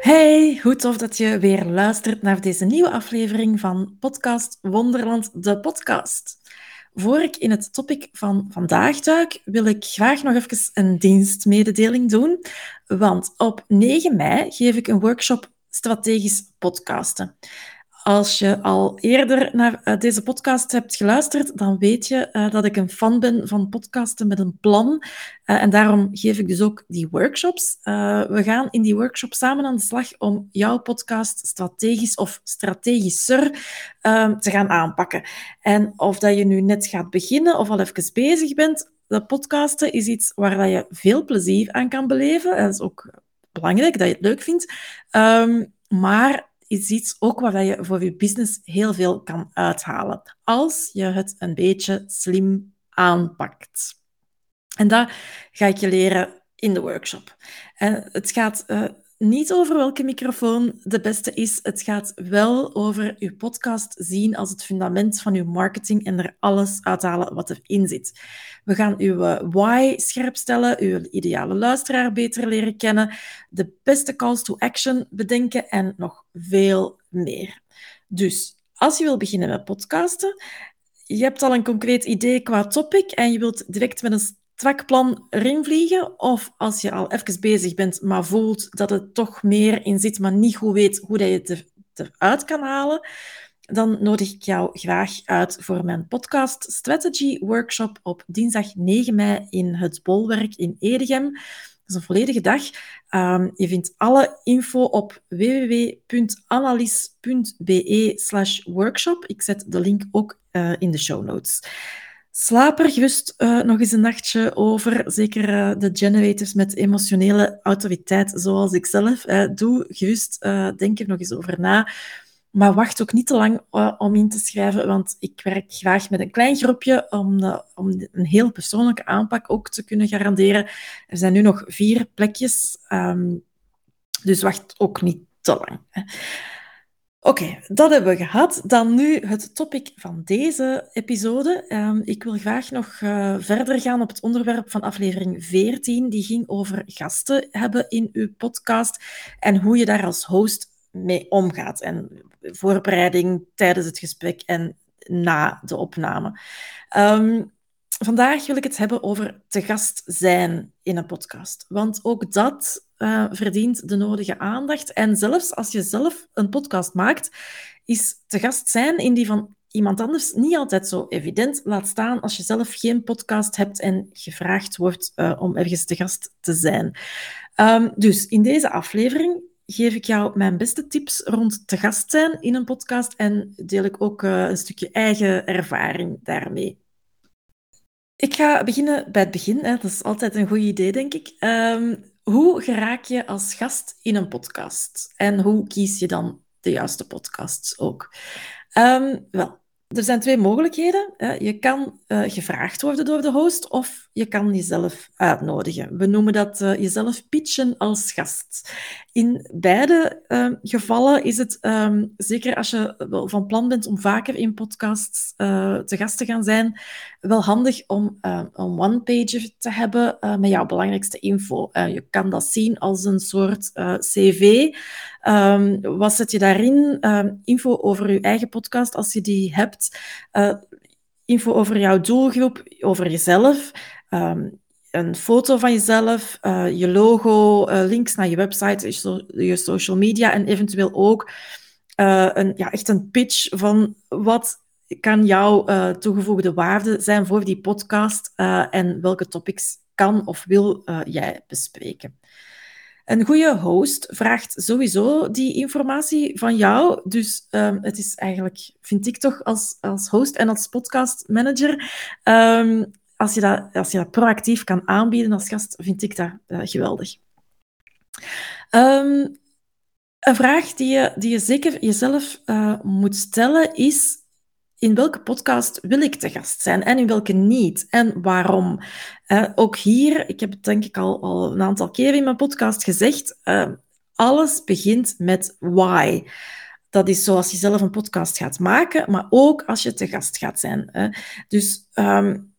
Hey, hoe tof dat je weer luistert naar deze nieuwe aflevering van Podcast Wonderland, de podcast. Voor ik in het topic van vandaag duik, wil ik graag nog even een dienstmededeling doen. Want op 9 mei geef ik een workshop strategisch podcasten. Als je al eerder naar uh, deze podcast hebt geluisterd, dan weet je uh, dat ik een fan ben van podcasten met een plan. Uh, en daarom geef ik dus ook die workshops. we gaan in die workshop samen aan de slag om jouw podcast strategisch of strategischer ehm, te gaan aanpakken. En of dat je nu net gaat beginnen of al even bezig bent, dat podcasten is iets waar dat je veel plezier aan kan beleven. Dat is ook belangrijk dat je het leuk vindt. Um, maar is iets ook waar je voor je business heel veel kan uithalen. Als je het een beetje slim aanpakt. En dat ga ik je leren in de workshop. En het gaat uh, niet over welke microfoon de beste is. Het gaat wel over je podcast zien als het fundament van je marketing en er alles uithalen wat erin zit. We gaan uw eh, why scherp stellen, uw ideale luisteraar beter leren kennen, de beste calls to action bedenken en nog veel meer. Dus als je wil beginnen met podcasten, je hebt al een concreet idee qua topic en je wilt direct met een trekplan erin vliegen. Of als je al even bezig bent, maar voelt dat het toch meer in zit, maar niet goed weet hoe dat je het eruit kan halen, dan nodig ik jou graag uit voor mijn podcast Strategy Workshop op dinsdag 9 mei in het Bolwerk in Edegem. Dat is een volledige dag. Um, je vindt alle info op www.analyse.be slash workshop. Ik zet de link ook uh, in de show notes. Slaap er gerust uh, nog eens een nachtje over. Zeker uh, de generators met emotionele autoriteit, zoals ik zelf. Uh, doe gerust, denk er nog eens over na. Maar wacht ook niet te lang om in te schrijven, want ik werk graag met een klein groepje om, om een heel persoonlijke aanpak ook te kunnen garanderen. Er zijn nu nog vier plekjes, um, dus wacht ook niet te lang. Hè. Oké, dat hebben we gehad. Dan nu het topic van deze episode. Um, ik wil graag nog uh, verder gaan op het onderwerp van aflevering 14. Die ging over gasten hebben in uw podcast en hoe je daar als host mee omgaat. En voorbereiding tijdens het gesprek en na de opname. Um, vandaag wil ik het hebben over te gast zijn in een podcast. Want ook dat uh, verdient de nodige aandacht. En zelfs als je zelf een podcast maakt, is te gast zijn in die van iemand anders niet altijd zo evident. Laat staan als je zelf geen podcast hebt en gevraagd wordt uh, om ergens te gast te zijn. Um, dus in deze aflevering geef ik jou mijn beste tips rond te gast zijn in een podcast en deel ik ook uh, een stukje eigen ervaring daarmee. Ik ga beginnen bij het begin. Hè. Dat is altijd een goed idee, denk ik. Um, hoe geraak je als gast in een podcast? En hoe kies je dan de juiste podcasts ook? Um, wel, er zijn twee mogelijkheden. Je kan uh, gevraagd worden door de host of je kan jezelf uitnodigen. We noemen dat uh, jezelf pitchen als gast. In beide uh, gevallen is het, um, zeker als je van plan bent om vaker in podcasts uh, te gast te gaan zijn, wel handig om een one-pager te hebben met jouw belangrijkste info. je kan dat zien als een soort cv. Um, wat zet je daarin? Um, info over je eigen podcast, als je die hebt. Uh, info over jouw doelgroep, over jezelf. Um, een foto van jezelf, uh, je logo, uh, links naar je website, je, social media en eventueel ook een, ja, echt een pitch van wat kan jouw toegevoegde waarde zijn voor die podcast en welke topics kan of wil jij bespreken. Een goede host vraagt sowieso die informatie van jou. Dus um, het is eigenlijk, vind ik toch, als, als host en als podcastmanager, um, als je, dat, als je dat proactief kan aanbieden als gast, vind ik dat geweldig. Um, een vraag die je, die je zeker jezelf uh, moet stellen is: in welke podcast wil ik te gast zijn en in welke niet en waarom? Uh, ook hier, ik heb het denk ik al, al een aantal keren in mijn podcast gezegd, uh, alles begint met why. Dat is zoals je zelf een podcast gaat maken, maar ook als je te gast gaat zijn. Hè. Dus um,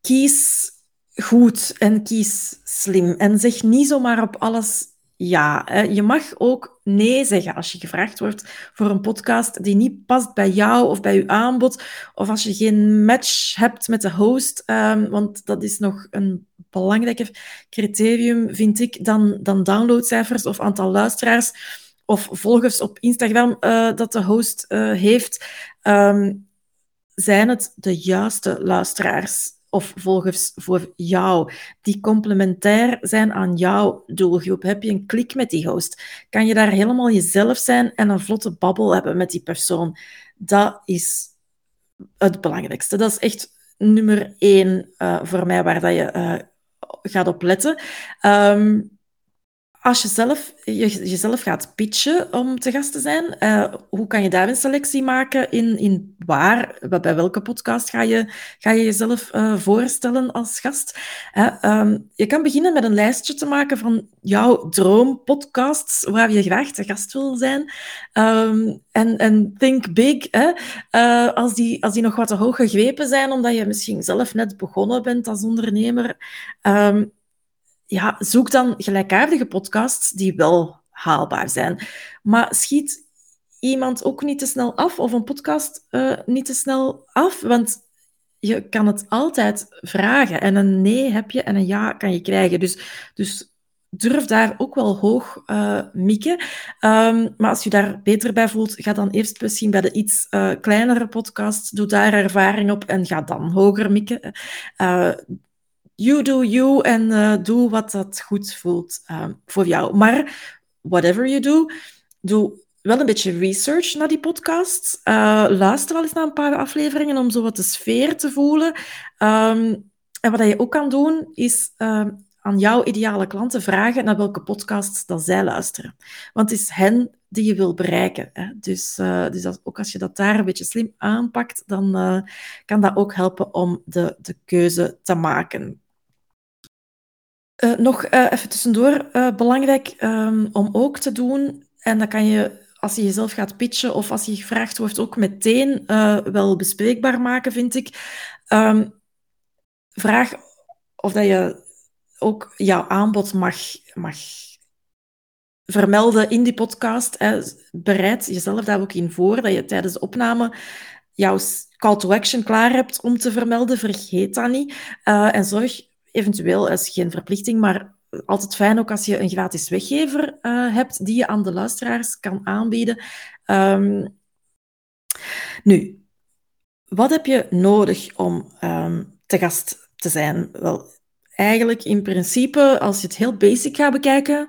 kies goed en kies slim en zeg niet zomaar op alles ja. Je mag ook nee zeggen als je gevraagd wordt voor een podcast die niet past bij jou of bij je aanbod, of als je geen match hebt met de host, um, want dat is nog een belangrijker criterium, vind ik, dan, dan downloadcijfers of aantal luisteraars of volgers op Instagram uh, dat de host uh, heeft. Um, zijn het de juiste luisteraars? Of volgers voor jou, die complementair zijn aan jouw doelgroep. Heb je een klik met die host? Kan je daar helemaal jezelf zijn en een vlotte babbel hebben met die persoon? Dat is het belangrijkste. Dat is echt nummer één uh, voor mij waar dat je uh, gaat op letten. Um, als je zelf, je, jezelf gaat pitchen om te gast te zijn, uh, hoe kan je daar een selectie maken in, in waar, bij welke podcast ga je, ga je jezelf uh, voorstellen als gast? Uh, je kan beginnen met een lijstje te maken van jouw droompodcasts waar je graag te gast wil zijn. Um, en, en think big. Hè? als, die, als die nog wat te hoog gegrepen zijn, omdat je misschien zelf net begonnen bent als ondernemer. Um, ja, zoek dan gelijkaardige podcasts die wel haalbaar zijn. Maar schiet iemand ook niet te snel af of een podcast uh, niet te snel af, want je kan het altijd vragen. En een nee heb je en een ja kan je krijgen. Dus, dus durf daar ook wel hoog uh, mikken. Um, maar als je daar beter bij voelt, ga dan eerst misschien bij de iets uh, kleinere podcast. Doe daar ervaring op en ga dan hoger mikken. You do you en uh, doe wat dat goed voelt uh, voor jou. Maar whatever you do, doe wel een beetje research naar die podcast. Uh, luister al eens naar een paar afleveringen om zo wat de sfeer te voelen. Um, en wat je ook kan doen, is ehm, aan jouw ideale klanten vragen naar welke podcasts dat zij luisteren. Want het is hen die je wil bereiken. Hè? Dus, uh, dus dat, ook als je dat daar een beetje slim aanpakt, dan uh, kan dat ook helpen om de, de keuze te maken. Uh, nog even tussendoor, belangrijk um, om ook te doen, en dat kan je als je jezelf gaat pitchen of als je gevraagd wordt ook meteen wel bespreekbaar maken, vind ik. Um, vraag of dat je ook jouw aanbod mag, mag vermelden in die podcast. Hè. Bereid jezelf daar ook in voor, dat je tijdens de opname jouw call to action klaar hebt om te vermelden. Vergeet dat niet. en zorg eventueel is geen verplichting, maar altijd fijn ook als je een gratis weggever uh, hebt die je aan de luisteraars kan aanbieden. Um, nu, wat heb je nodig om um, te gast te zijn? Wel, eigenlijk in principe, als je het heel basic gaat bekijken,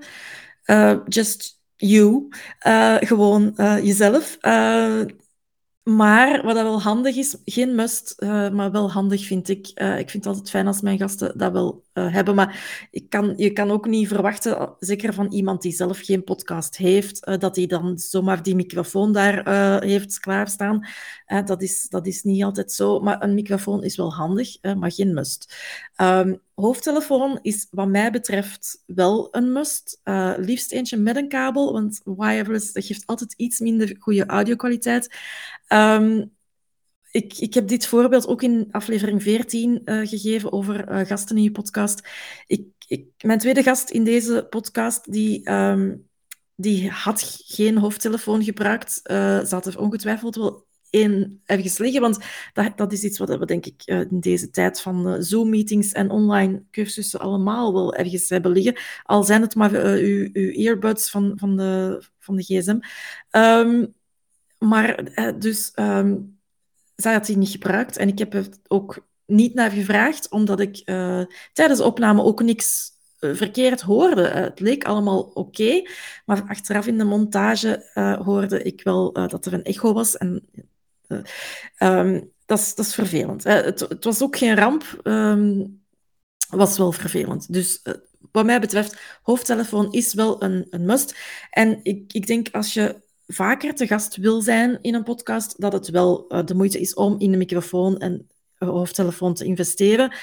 uh, just you, uh, gewoon jezelf. Maar wat dat wel handig is, geen must, maar wel handig vind ik. Ik vind het altijd fijn als mijn gasten dat wel hebben. Maar ik kan, je kan ook niet verwachten, zeker van iemand die zelf geen podcast heeft, dat hij dan zomaar die microfoon daar heeft klaarstaan. dat, is, dat is niet altijd zo. Maar een microfoon is wel handig, maar geen must. Um, hoofdtelefoon is wat mij betreft wel een must. liefst eentje met een kabel, want wireless geeft altijd iets minder goede audio-kwaliteit. Um, ik, ik heb dit voorbeeld ook in aflevering 14 uh, eh, gegeven over uh, gasten in je podcast. Ik, ik, mijn tweede gast in deze podcast, die, um, die had geen hoofdtelefoon gebruikt. Ze had er ongetwijfeld wel één ergens liggen, want dat, dat is iets wat we denk ik in deze tijd van Zoom-meetings en online cursussen allemaal wel ergens hebben liggen. Al zijn het maar uw, uw earbuds van, van, de, van de gsm. Um, maar eh, dus um, zij had die niet gebruikt en ik heb er ook niet naar gevraagd, omdat ik tijdens de opname ook niks verkeerd hoorde. het leek allemaal oké, maar achteraf in de montage hoorde ik wel dat er een echo was. En, um, dat is, vervelend. Het, het was ook geen ramp, um, was wel vervelend. Dus uh, wat mij betreft, hoofdtelefoon is wel een, een must. En ik, ik denk als je vaker te gast wil zijn in een podcast, dat het wel uh, de moeite is om in de microfoon en hoofdtelefoon te investeren.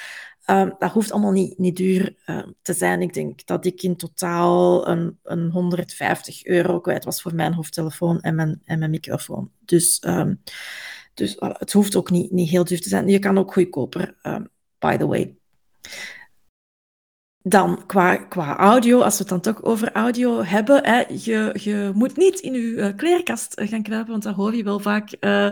Uh, dat hoeft allemaal niet, niet duur uh, te zijn. Ik denk dat ik in totaal een, een 150 euro kwijt was voor mijn hoofdtelefoon en mijn, en mijn microfoon. Dus, um, dus het hoeft ook niet, niet heel duur te zijn. Je kan ook goedkoper, by the way. Dan qua, qua audio, als we het dan toch over audio hebben, hè, je, je moet niet in je uh, kleerkast gaan kruipen, want dat hoor je wel vaak uh,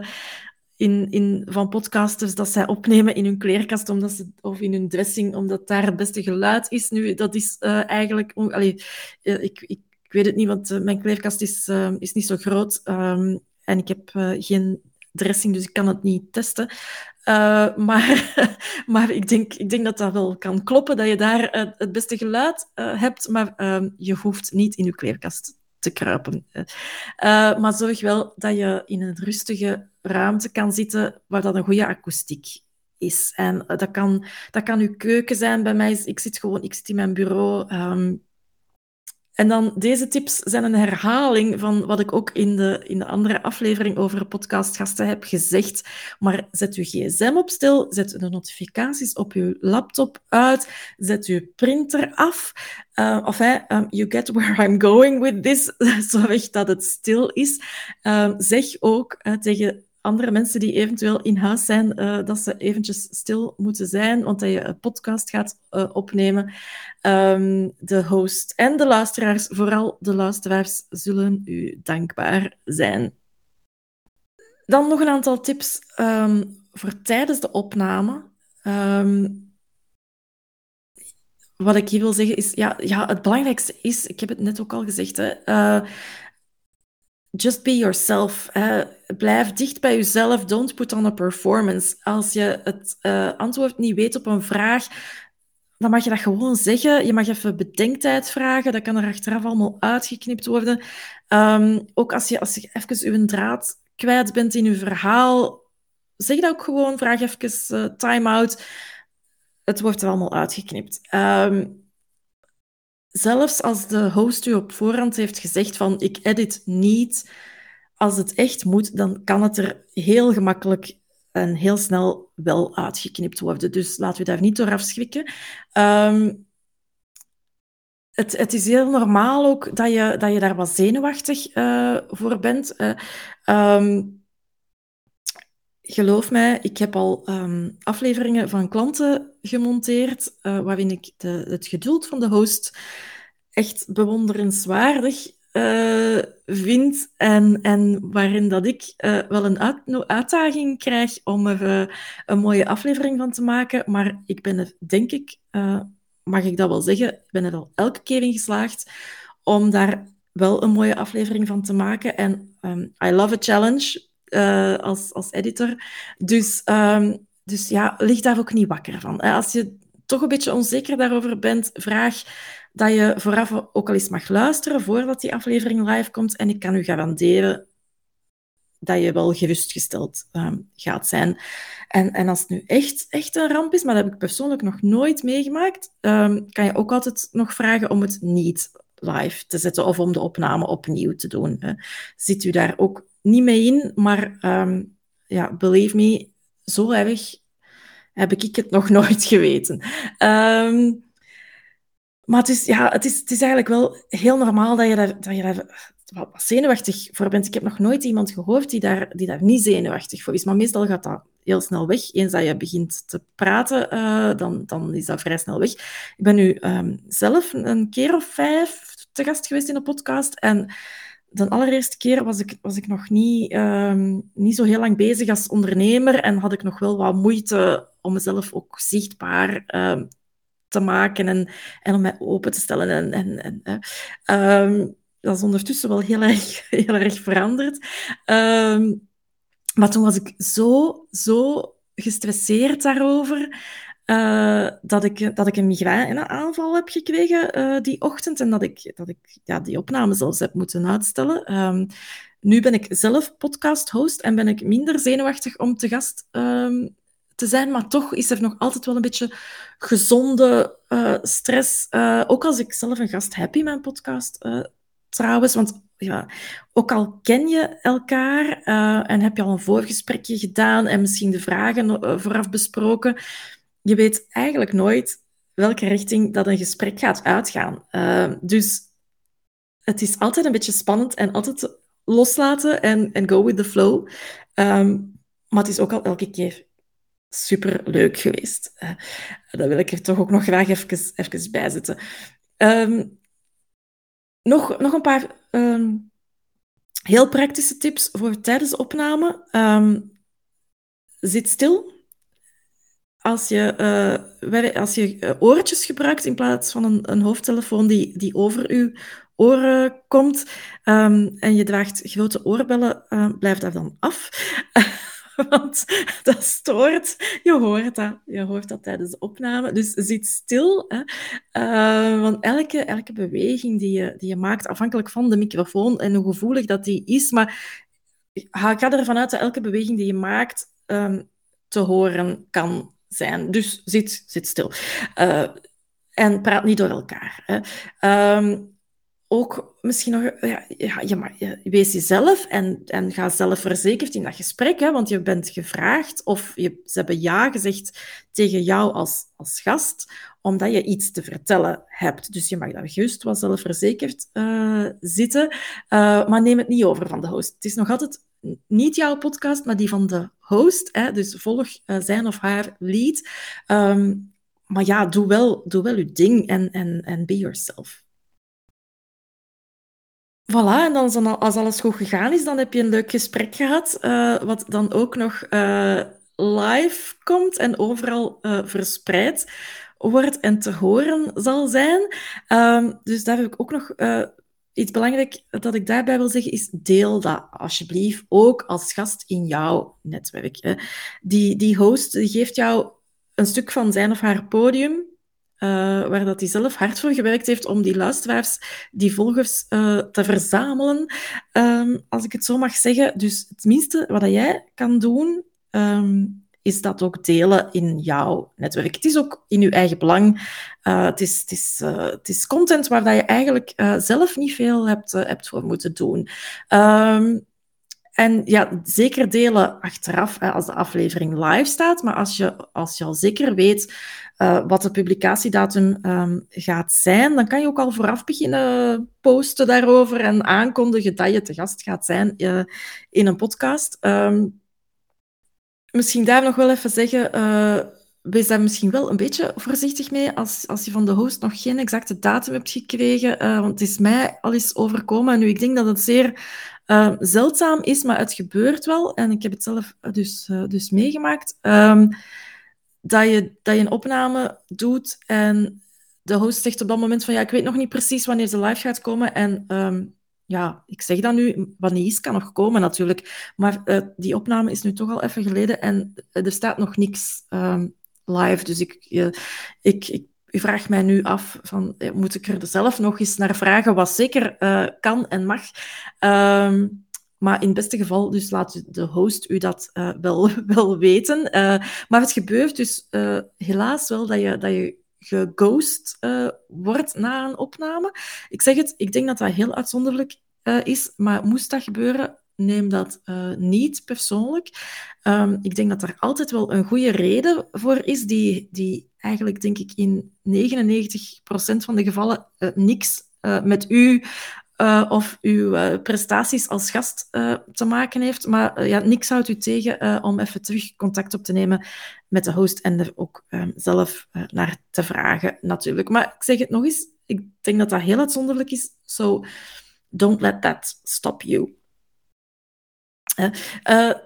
in, in, van podcasters dat zij opnemen in hun kleerkast omdat ze, of in hun dressing, omdat daar het beste geluid is. Nu, dat is uh, eigenlijk... Allee, ik, ik, weet het niet, want mijn kleerkast is, is niet zo groot um, en ik heb geen dressing, dus ik kan het niet testen. Maar maar ik, denk, ik denk dat dat wel kan kloppen, dat je daar het beste geluid hebt, maar ehm, je hoeft niet in je kleerkast te kruipen. maar zorg wel dat je in een rustige ruimte kan zitten waar dat een goede akoestiek is. En dat, kan, dat kan uw keuken zijn. Bij mij is, ik zit gewoon ik zit in mijn bureau. Um, en dan deze tips zijn een herhaling van wat ik ook in de, in de andere aflevering over podcastgasten heb gezegd. Maar zet uw gsm op stil, zet de notificaties op uw laptop uit, zet uw printer af. Uh, of hey, um, you get where I'm going with this. Zorg dat het stil is. Uh, zeg ook uh, tegen andere mensen die eventueel in huis zijn, uh, dat ze eventjes stil moeten zijn, want dat je een podcast gaat uh, opnemen. Um, de host en de luisteraars, vooral de luisteraars, zullen u dankbaar zijn. Dan nog een aantal tips um, voor tijdens de opname. Um, wat ik hier wil zeggen is, ja, ja, het belangrijkste is, ik heb het net ook al gezegd, hè, uh, just be yourself. Blijf dicht bij jezelf. Don't put on a performance. Als je het uh, antwoord niet weet op een vraag, dan mag je dat gewoon zeggen. Je mag even bedenktijd vragen. Dat kan er achteraf allemaal uitgeknipt worden. Um, ook als je, als je even je draad kwijt bent in je verhaal, zeg dat ook gewoon. Vraag even uh, time-out. Het wordt er allemaal uitgeknipt. Um, zelfs als de host u op voorhand heeft gezegd van ik edit niet, als het echt moet, dan kan het er heel gemakkelijk en heel snel wel uitgeknipt worden. Dus laten we daar niet door afschrikken. Um, het, het, is heel normaal ook dat je, dat je daar wat zenuwachtig uh, voor bent. Um, geloof mij, ik heb al um, afleveringen van klanten gemonteerd uh, waarin ik de, het geduld van de host echt bewonderenswaardig uh, vind en, en waarin dat ik uh, wel een uit, uitdaging krijg om er een mooie aflevering van te maken. Maar ik ben er, denk ik, mag ik dat wel zeggen, ik ben er al elke keer in geslaagd om daar wel een mooie aflevering van te maken. En um, I love a challenge als, als editor. Dus, um, dus ja, lig daar ook niet wakker van. Als je toch een beetje onzeker daarover bent, vraag dat je vooraf ook al eens mag luisteren voordat die aflevering live komt. En ik kan u garanderen dat je wel gerustgesteld um, gaat zijn. En, en als het nu echt, echt een ramp is, maar dat heb ik persoonlijk nog nooit meegemaakt, um, kan je ook altijd nog vragen om het niet live te zetten of om de opname opnieuw te doen. Zit u daar ook niet mee in, maar um, ja, believe me, zo erg heb ik het nog nooit geweten. Um, maar het is, ja, het, is, het is eigenlijk wel heel normaal dat je daar, dat je daar wat zenuwachtig voor bent. Ik heb nog nooit iemand gehoord die daar, die daar niet zenuwachtig voor is. Maar meestal gaat dat heel snel weg. Eens dat je begint te praten, uh, dan, dan is dat vrij snel weg. Ik ben nu um, zelf een keer of vijf te gast geweest in een podcast. En de allereerste keer was ik, was ik nog niet, um, niet zo heel lang bezig als ondernemer en had ik nog wel wat moeite om mezelf ook zichtbaar um, te maken en, en om mij open te stellen. En, en, en um, dat is ondertussen wel heel erg, heel erg veranderd. maar toen was ik zo, zo gestresseerd daarover uh, dat, ik, dat ik een migraineaanval heb gekregen uh, die ochtend en dat ik, dat ik ja, die opname zelfs heb moeten uitstellen. Um, Nu ben ik zelf podcast-host en ben ik minder zenuwachtig om te gast um, te zijn, maar toch is er nog altijd wel een beetje gezonde uh, stress. Ook als ik zelf een gast heb in mijn podcast, trouwens. Want ja, ook al ken je elkaar en heb je al een voorgesprekje gedaan en misschien de vragen vooraf besproken, je weet eigenlijk nooit welke richting dat een gesprek gaat uitgaan. dus het is altijd een beetje spannend en altijd loslaten en, go with the flow. Um, maar het is ook al elke keer super leuk geweest. Uh, dat wil ik er toch ook nog graag even, even bij zetten. Um, nog, nog een paar heel praktische tips voor tijdens de opname. zit stil als je, uh, als je oortjes gebruikt in plaats van een, een hoofdtelefoon die, die over je oren komt um, en je draagt grote oorbellen, uh, blijf daar dan af. Want dat stoort. Je hoort dat. Je hoort dat tijdens de opname. Dus zit stil. Hè. Want elke, elke beweging die je, die je maakt, afhankelijk van de microfoon en hoe gevoelig dat die is, maar ga ervan uit dat elke beweging die je maakt um, te horen kan zijn. Dus zit, zit stil. Uh, en praat niet door elkaar. Hè. Um, ook misschien nog, ja, ja, wees jezelf en, en ga zelfverzekerd in dat gesprek, hè, want je bent gevraagd of je, ze hebben ja gezegd tegen jou als, als gast, omdat je iets te vertellen hebt. Dus je mag daar gerust wel zelfverzekerd uh, zitten, uh, maar neem het niet over van de host. Het is nog altijd niet jouw podcast, maar die van de host. Hè, dus volg uh, zijn of haar lead. Um, maar ja, doe wel, doe wel je ding en, en, en be yourself. Voilà, en dan, als alles goed gegaan is, dan heb je een leuk gesprek gehad, uh, wat dan ook nog uh, live komt en overal verspreid wordt en te horen zal zijn. Um, dus daar heb ik ook nog iets belangrijk dat ik daarbij wil zeggen, is deel dat alsjeblieft ook als gast in jouw netwerk. Hè. Die, die host die geeft jou een stuk van zijn of haar podium, uh, waar dat hij zelf hard voor gewerkt heeft om die luisteraars, die volgers uh, te verzamelen, um, als ik het zo mag zeggen. Dus het minste wat jij kan doen, um, is dat ook delen in jouw netwerk. Het is ook in je eigen belang. Uh, het, is, het, is, het is content waar dat je eigenlijk zelf niet veel hebt, hebt voor moeten doen. Um, en ja, zeker delen achteraf als de aflevering live staat. Maar als je, als je al zeker weet wat de publicatiedatum um, gaat zijn, dan kan je ook al vooraf beginnen posten daarover en aankondigen dat je te gast gaat zijn in een podcast. Um, misschien daar nog wel even zeggen. Uh, wees daar misschien wel een beetje voorzichtig mee als, als je van de host nog geen exacte datum hebt gekregen. Uh, want het is mij al eens overkomen. En nu, ik denk dat het zeer uh, zeldzaam is, maar het gebeurt wel. En ik heb het zelf dus, dus meegemaakt. Um, dat, je, dat je een opname doet en de host zegt op dat moment van ja, ik weet nog niet precies wanneer ze live gaat komen. En um, ja, ik zeg dat nu, wanneer is kan nog komen natuurlijk. Maar uh, die opname is nu toch al even geleden en er staat nog niks um, live. Dus ik, uh, ik, ik u vraagt mij nu af, van, moet ik er zelf nog eens naar vragen, wat zeker kan en mag. Um, maar in het beste geval, dus laat de host u dat wel, wel weten. Maar het gebeurt dus helaas wel dat je, dat je geghost wordt na een opname. Ik zeg het, ik denk dat dat heel uitzonderlijk is, maar moest dat gebeuren, neem dat uh, niet persoonlijk. Um, ik denk dat er altijd wel een goede reden voor is, die, die eigenlijk, denk ik, in 99% van de gevallen niks met u of uw prestaties als gast te maken heeft. Maar ja, niks houdt u tegen om even terug contact op te nemen met de host en er ook um, zelf naar te vragen, natuurlijk. Maar ik zeg het nog eens, ik denk dat dat heel uitzonderlijk is. So don't let that stop you.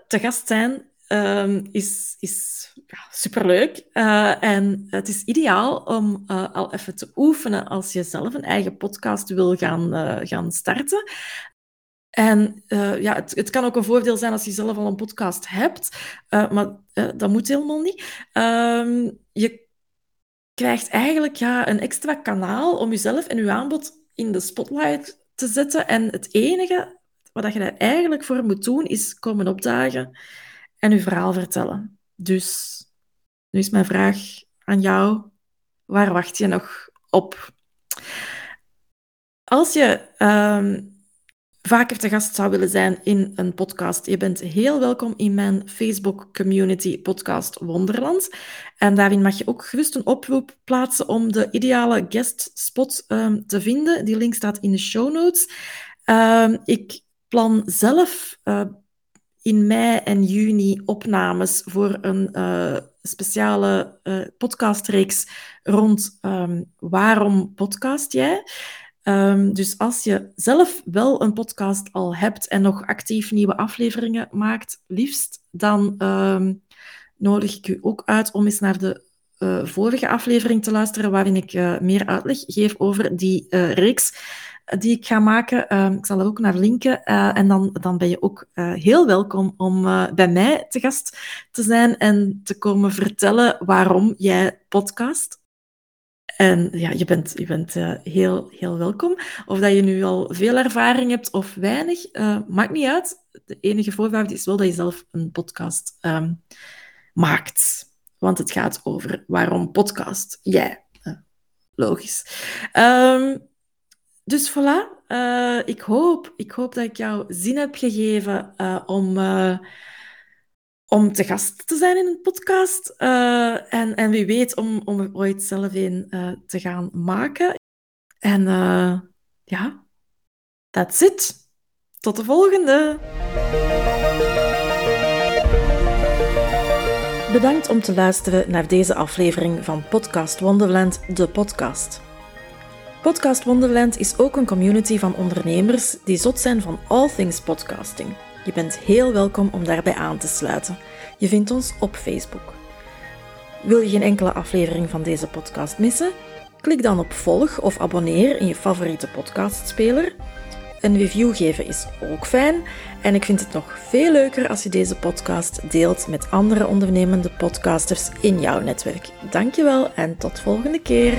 Te gast zijn uh, is, is ja, superleuk. Uh, en het is ideaal om uh, al even te oefenen als je zelf een eigen podcast wil gaan, gaan starten. En ja, het, het, kan ook een voordeel zijn als je zelf al een podcast hebt, maar dat moet helemaal niet. Ehm, je krijgt eigenlijk ja, een extra kanaal om jezelf en je aanbod in de spotlight te zetten. En het enige wat je daar eigenlijk voor moet doen, is komen opdagen en je verhaal vertellen. Dus nu is mijn vraag aan jou. Waar wacht je nog op? Als je um, vaker te gast zou willen zijn in een podcast, je bent heel welkom in mijn Facebook community podcast Wonderland. En daarin mag je ook gerust een oproep plaatsen om de ideale guest spot um, te vinden. Die link staat in de show notes. Um, ik plan zelf uh, in mei en juni opnames voor een uh, speciale uh, podcastreeks rond um, waarom podcast jij. Um, dus als je zelf wel een podcast al hebt en nog actief nieuwe afleveringen maakt, liefst, dan um, nodig ik u ook uit om eens naar de uh, vorige aflevering te luisteren, waarin ik meer uitleg geef over die reeks die ik ga maken. Uh, ik zal er ook naar linken. Uh, en dan, dan ben je ook uh, heel welkom om bij mij te gast te zijn en te komen vertellen waarom jij podcast. En ja, je bent, je bent heel, heel welkom. Of dat je nu al veel ervaring hebt of weinig, maakt niet uit. De enige voorwaarde is wel dat je zelf een podcast um, maakt. Want het gaat over waarom podcast jij. logisch. Um, dus voilà, uh, ik, hoop, ik hoop dat ik jou zin heb gegeven uh, om, uh, om te gast te zijn in een podcast. en, en wie weet om, om er ooit zelf een te gaan maken. En ja, that's it. Tot de volgende. Bedankt om te luisteren naar deze aflevering van Podcast Wonderland, de podcast. Podcast Wonderland is ook een community van ondernemers die zot zijn van all things podcasting. Je bent heel welkom om daarbij aan te sluiten. Je vindt ons op Facebook. Wil je geen enkele aflevering van deze podcast missen? Klik dan op volg of abonneer in je favoriete podcastspeler. Een review geven is ook fijn en ik vind het nog veel leuker als je deze podcast deelt met andere ondernemende podcasters in jouw netwerk. Dankjewel en tot volgende keer.